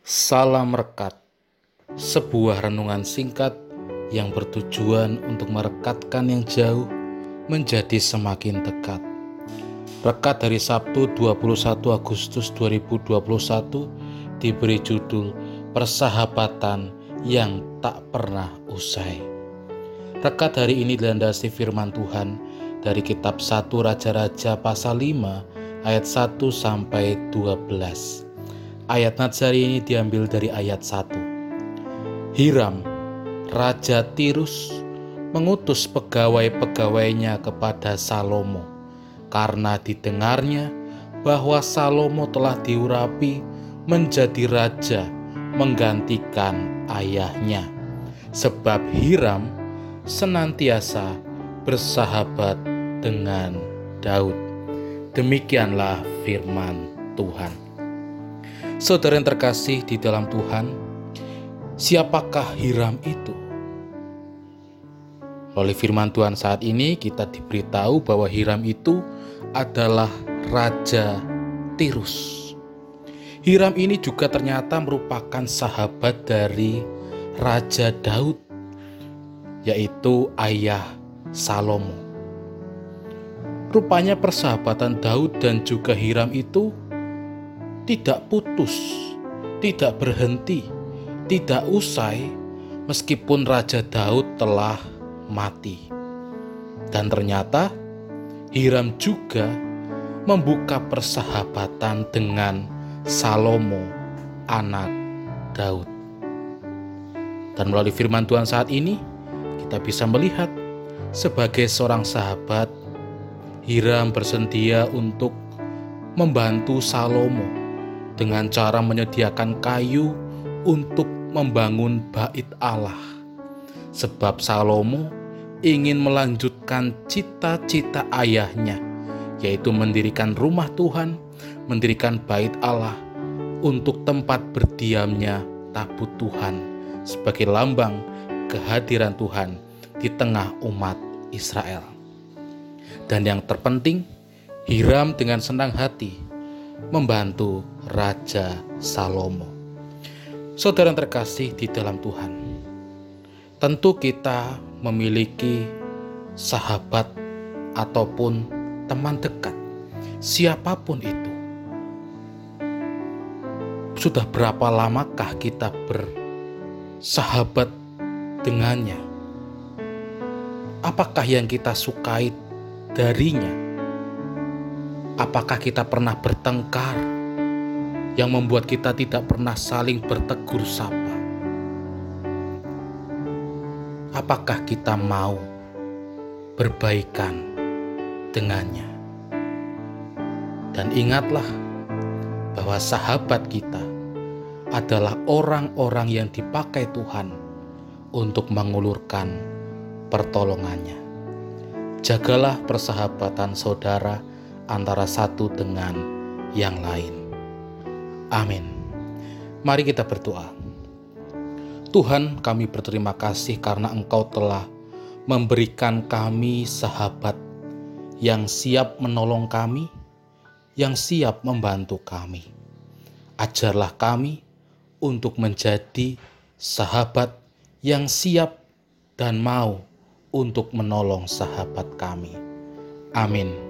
Salam Rekat, sebuah renungan singkat yang bertujuan untuk merekatkan yang jauh menjadi semakin dekat. Rekat dari Sabtu 21 Agustus 2021 diberi judul Persahabatan yang tak pernah usai. Rekat hari ini dilandasi firman Tuhan dari kitab 1 Raja-Raja pasal 5 ayat 1 sampai 12. Ayat Natsari ini diambil dari ayat 1. Hiram, Raja Tirus, mengutus pegawai-pegawainya kepada Salomo karena didengarnya bahwa Salomo telah diurapi menjadi raja menggantikan ayahnya. Sebab Hiram senantiasa bersahabat dengan Daud. Demikianlah firman Tuhan. Saudara yang terkasih di dalam Tuhan, siapakah Hiram itu? Oleh firman Tuhan saat ini kita diberitahu bahwa Hiram itu adalah Raja Tirus. Hiram ini juga ternyata merupakan sahabat dari Raja Daud, yaitu ayah Salomo. Rupanya persahabatan Daud dan juga Hiram itu tidak putus, tidak berhenti, tidak usai, meskipun Raja Daud telah mati. Dan ternyata Hiram juga membuka persahabatan dengan Salomo, anak Daud. Dan melalui firman Tuhan saat ini, kita bisa melihat sebagai seorang sahabat, Hiram bersedia untuk membantu Salomo dengan cara menyediakan kayu untuk membangun bait Allah. Sebab Salomo ingin melanjutkan cita-cita ayahnya, yaitu mendirikan rumah Tuhan, mendirikan bait Allah untuk tempat berdiamnya tabut Tuhan sebagai lambang kehadiran Tuhan di tengah umat Israel. Dan yang terpenting, Hiram dengan senang hati membantu Raja Salomo. Saudara terkasih di dalam Tuhan, tentu kita memiliki sahabat ataupun teman dekat, siapa pun itu. Sudah berapa lamakah kita bersahabat dengannya? Apakah yang kita sukai darinya? Apakah kita pernah bertengkar yang membuat kita tidak pernah saling bertegur sapa? Apakah kita mau berbaikan dengannya? Dan ingatlah bahwa sahabat kita adalah orang-orang yang dipakai Tuhan untuk mengulurkan pertolongannya. Jagalah persahabatan saudara antara satu dengan yang lain. Amin. Mari kita berdoa. Tuhan, kami berterima kasih karena Engkau telah memberikan kami sahabat yang siap menolong kami, yang siap membantu kami. Ajarlah kami untuk menjadi sahabat yang siap dan mau untuk menolong sahabat kami. Amin.